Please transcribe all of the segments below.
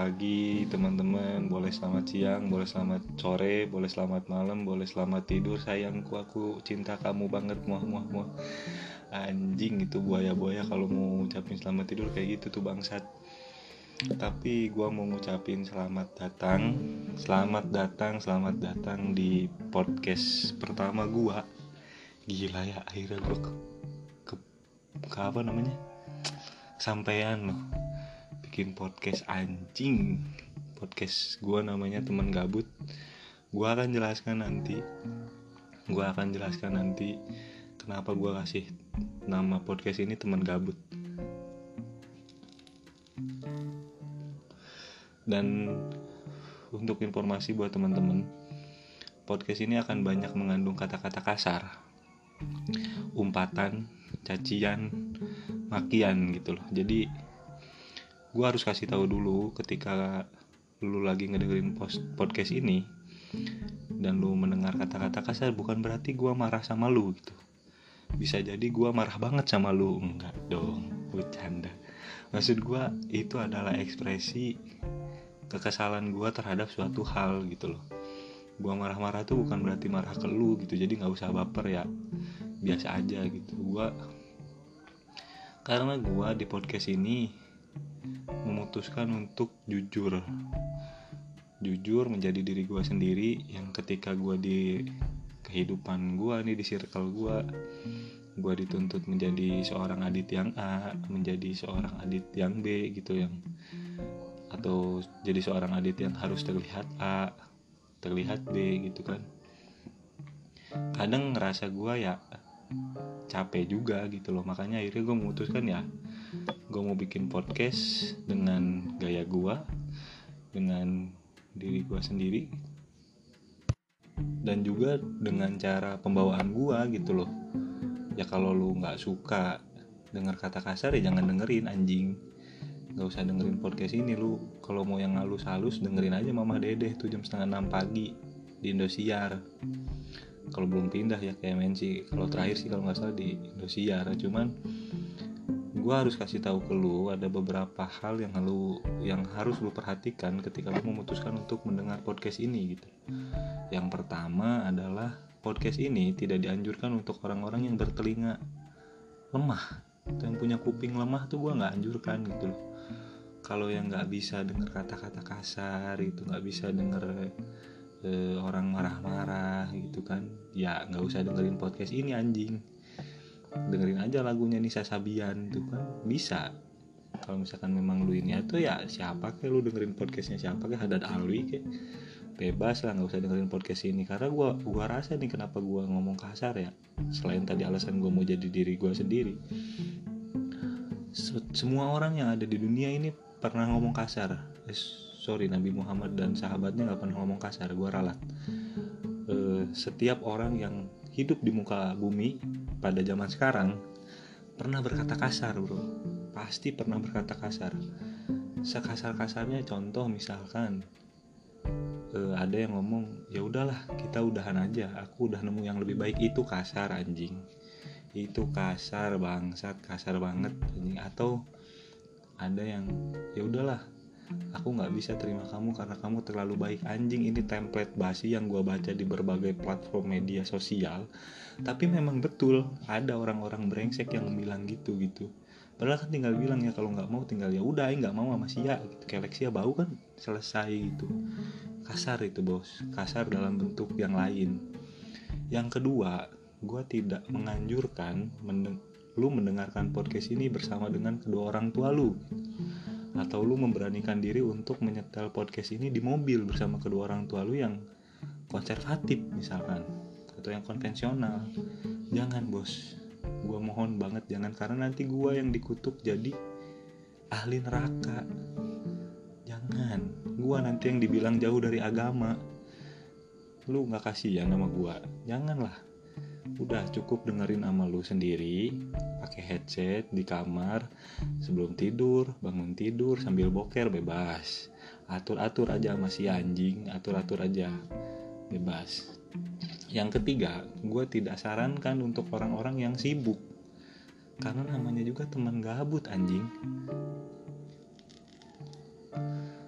pagi teman-teman. Boleh selamat siang, boleh selamat sore Boleh selamat malam, boleh selamat tidur. Sayangku aku cinta kamu banget. Muah muah muah. Anjing itu buaya-buaya kalau mau ngucapin selamat tidur kayak gitu tuh bangsat. Tapi gua mau ngucapin selamat datang Selamat datang, selamat datang di podcast pertama gua. Gila ya akhirnya gua ke, ke, ke apa namanya? Sampean loh bikin podcast anjing. Podcast gue namanya teman gabut. Gue akan jelaskan nanti. Gue akan jelaskan nanti kenapa gue kasih nama podcast ini teman gabut. Dan untuk informasi buat teman-teman podcast ini akan banyak mengandung kata-kata kasar. Umpatan cacian makian gitu loh. Jadi gue harus kasih tahu dulu ketika lu lagi ngedengerin post podcast ini. Dan lu mendengar kata-kata kasar bukan berarti gue marah sama lu gitu. Bisa jadi gue marah banget sama lu. Enggak dong bercanda. Maksud gue itu adalah ekspresi kekesalan gue terhadap suatu hal gitu loh. Gue marah-marah tuh bukan berarti marah ke lu gitu. Jadi nggak usah baper ya. Biasa aja gitu. Gue karena gue di podcast ini memutuskan untuk jujur. Jujur menjadi diri gue sendiri yang ketika gue di kehidupan gue nih di circle gue gue dituntut menjadi seorang adit yang A menjadi seorang adit yang B gitu yang atau jadi seorang adit yang harus terlihat A terlihat B gitu kan. Kadang ngerasa gue ya capek juga gitu loh makanya akhirnya gue memutuskan ya gue mau bikin podcast dengan gaya gue dengan diri gue sendiri dan juga dengan cara pembawaan gue gitu loh. Ya kalau lu nggak suka dengar kata kasar ya jangan dengerin anjing. Nggak usah dengerin podcast ini lu kalau mau yang halus-halus dengerin aja mama dede tuh jam setengah enam pagi di Indosiar. Kalau belum pindah ya kayak MNC kalau terakhir sih kalau nggak salah di Indosiar. Cuman gue harus kasih tahu ke lu ada beberapa hal yang lu yang harus lu perhatikan ketika lu memutuskan untuk mendengar podcast ini gitu. Yang pertama adalah podcast ini tidak dianjurkan untuk orang-orang yang bertelinga lemah atau yang punya kuping lemah tuh gue nggak anjurkan gitu. Kalau yang nggak bisa dengar kata-kata kasar itu nggak bisa dengar uh, orang marah-marah gitu kan, ya nggak usah dengerin podcast ini anjing dengerin aja lagunya Nisa Sabian tuh kan. Bisa. Kalau misalkan memang lu ini atau ya siapa kayak lu dengerin podcastnya siapa kayak Hadad Alwi kayak bebas lah nggak usah dengerin podcast ini. Karena gua gua rasa nih kenapa gua ngomong kasar ya. Selain tadi alasan gua mau jadi diri gua sendiri. Semua orang yang ada di dunia ini pernah ngomong kasar. Eh, sorry Nabi Muhammad dan sahabatnya nggak pernah ngomong kasar gua ralat. Eh, setiap orang yang hidup di muka bumi pada zaman sekarang pernah berkata kasar bro. Pasti pernah berkata kasar. Sekasar-kasarnya contoh misalkan uh, ada yang ngomong ya udahlah kita udahan aja. Aku udah nemu yang lebih baik. Itu kasar anjing. Itu kasar bangsat kasar banget anjing. Atau ada yang ya udahlah aku nggak bisa terima kamu karena kamu terlalu baik. Anjing ini template basi yang gue baca di berbagai platform media sosial. Tapi memang betul ada orang-orang brengsek yang bilang gitu gitu. Padahal kan tinggal bilang ya kalau nggak mau tinggal ya udah nggak mau sama Sia. Gitu. Lexia bau kan selesai gitu. Kasar itu bos. Kasar dalam bentuk yang lain. Yang kedua gue tidak menganjurkan mendeng lu mendengarkan podcast ini bersama dengan kedua orang tua lu atau lu memberanikan diri untuk menyetel podcast ini di mobil bersama kedua orang tua lu yang konservatif misalkan. Atau yang konvensional. Jangan bos. Gue mohon banget jangan. Karena nanti gue yang dikutuk jadi ahli neraka. Jangan. Gue nanti yang dibilang jauh dari agama. Lu nggak kasih ya nama gue janganlah. Udah cukup dengerin sama lu sendiri pakai headset di kamar sebelum tidur bangun tidur sambil boker bebas. Atur-atur aja masih anjing atur-atur aja bebas. Yang ketiga gue tidak sarankan untuk orang-orang yang sibuk. Karena namanya juga teman gabut anjing.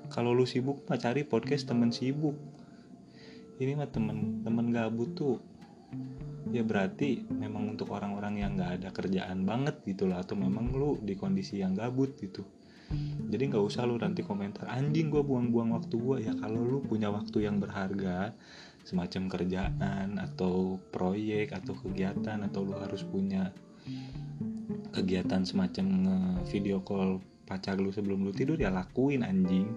Kalau lu sibuk mah cari podcast temen sibuk. Ini mah temen temen gabut tuh ya berarti memang untuk orang-orang yang nggak ada kerjaan banget gitu lah atau memang lu di kondisi yang gabut gitu. Jadi nggak usah lu nanti komentar anjing gue buang-buang waktu gue ya kalau lu punya waktu yang berharga semacam kerjaan atau proyek atau kegiatan atau lu harus punya kegiatan semacam video call pacar lu sebelum lu tidur ya lakuin anjing.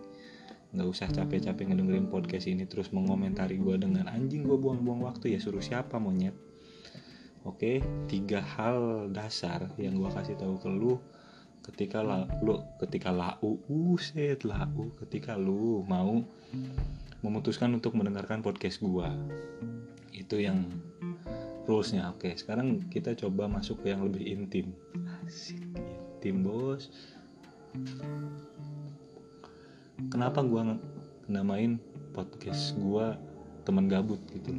Nggak usah capek-capek ngedengerin podcast ini terus mengomentari gue dengan anjing gue buang-buang waktu. Ya suruh siapa monyet oke tiga hal dasar yang gue kasih tahu ke lu ketika la, lu ketika lau uset lau ketika lu mau memutuskan untuk mendengarkan podcast gue itu yang rulesnya. Oke sekarang kita coba masuk ke yang lebih intim. Asik intim bos. Kenapa gue namain podcast gue teman gabut gitu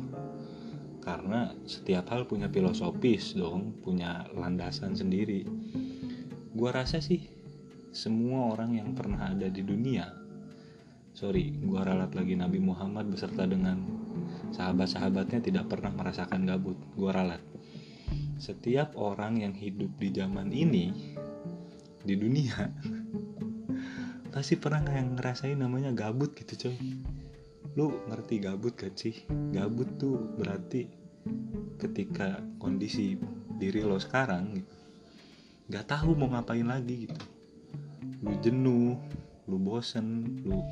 karena setiap hal punya filosofis dong punya landasan sendiri. Gue rasa sih semua orang yang pernah ada di dunia sorry gue ralat lagi Nabi Muhammad beserta dengan sahabat-sahabatnya tidak pernah merasakan gabut. Gue ralat. Setiap orang yang hidup di zaman ini di dunia pasti pernah yang ngerasain namanya gabut gitu coy lu ngerti gabut gak sih? Gabut tuh berarti ketika kondisi diri lo sekarang gitu nggak tahu mau ngapain lagi gitu. Lu jenuh lu bosen lu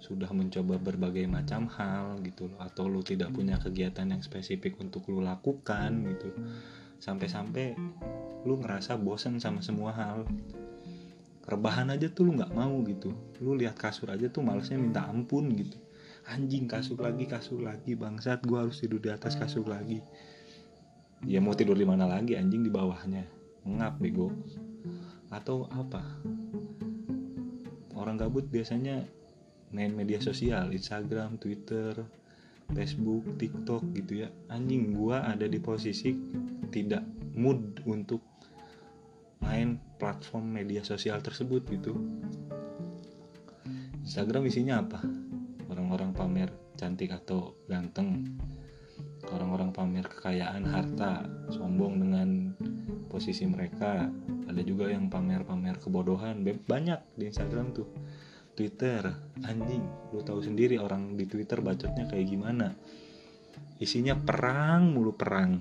sudah mencoba berbagai macam hal gitu loh atau lu tidak punya kegiatan yang spesifik untuk lu lakukan gitu. Sampai-sampai lu ngerasa bosen sama semua hal. Rebahan aja tuh lu nggak mau gitu. Lu lihat kasur aja tuh malesnya minta ampun gitu anjing kasur lagi kasur lagi bangsat gue harus tidur di atas kasur lagi. Ya mau tidur di mana lagi anjing di bawahnya? Ngap bego. Atau apa? Orang gabut biasanya main media sosial Instagram Twitter Facebook TikTok gitu ya. Anjing gua ada di posisi tidak mood untuk main platform media sosial tersebut gitu. Instagram isinya apa orang-orang pamer cantik atau ganteng. Orang-orang pamer kekayaan harta sombong dengan posisi mereka. Ada juga yang pamer-pamer kebodohan banyak di Instagram tuh. Twitter anjing. Lu tahu sendiri orang di Twitter bacotnya kayak gimana. Isinya perang mulu perang.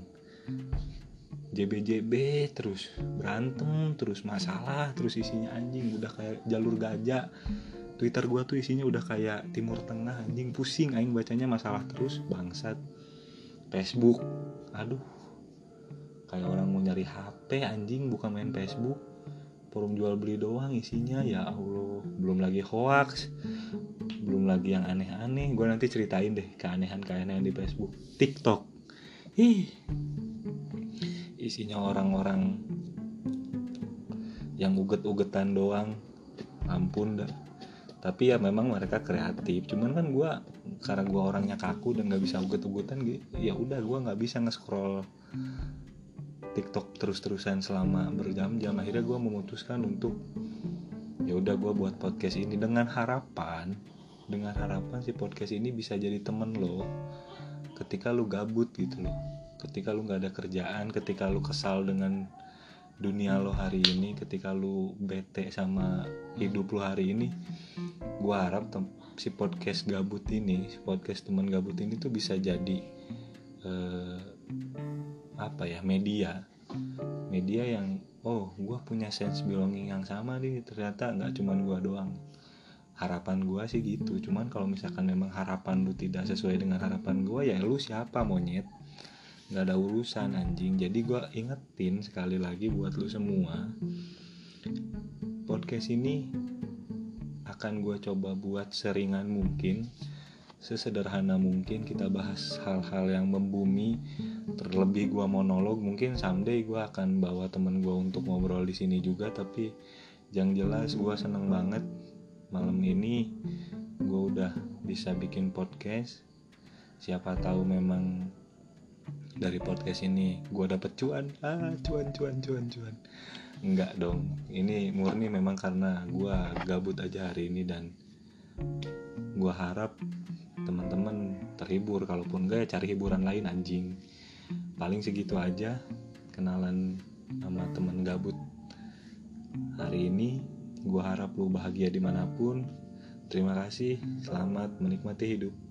JBJB terus berantem terus masalah terus isinya anjing. Udah kayak jalur gajah Twitter gua tuh isinya udah kayak Timur Tengah anjing pusing aing bacanya masalah terus bangsat. Facebook aduh. Kayak orang mau nyari HP anjing bukan main Facebook. Forum jual beli doang isinya ya Allah. Belum lagi hoax belum lagi yang aneh-aneh. Gue nanti ceritain deh keanehan-keanehan di Facebook. TikTok. Ih. Isinya orang-orang yang uget-ugetan doang. Ampun dah tapi ya memang mereka kreatif. Cuman kan gue karena gue orangnya kaku dan nggak bisa uget-ugetan gitu ya udah gue nggak bisa nge-scroll TikTok terus-terusan selama berjam-jam. Akhirnya gue memutuskan untuk ya udah gue buat podcast ini dengan harapan dengan harapan si podcast ini bisa jadi temen lo ketika lu gabut gitu loh. Ketika lu nggak ada kerjaan ketika lu kesal dengan dunia lo hari ini ketika lu bete sama hidup lu hari ini gua harap si podcast gabut ini si podcast teman gabut ini tuh bisa jadi eh, apa ya media. Media yang oh gua punya sense belonging yang sama nih ternyata nggak cuman gua doang. Harapan gua sih gitu cuman kalau misalkan memang harapan lu tidak sesuai dengan harapan gua ya lu siapa monyet? Nggak ada urusan anjing. Jadi gue ingetin sekali lagi buat lu semua podcast ini akan gue coba buat seringan mungkin sesederhana mungkin kita bahas hal-hal yang membumi terlebih gue monolog mungkin someday gue akan bawa temen gue untuk ngobrol di sini juga tapi yang jelas gue seneng banget malam ini gue udah bisa bikin podcast. Siapa tahu memang dari podcast ini gue dapet cuan. Ah cuan cuan cuan cuan enggak dong. Ini murni memang karena gue gabut aja hari ini dan gua harap teman-teman terhibur. Kalaupun enggak ya cari hiburan lain anjing. Paling segitu aja kenalan sama temen gabut hari ini. Gua harap lu bahagia di mana pun. Terima kasih. Selamat menikmati hidup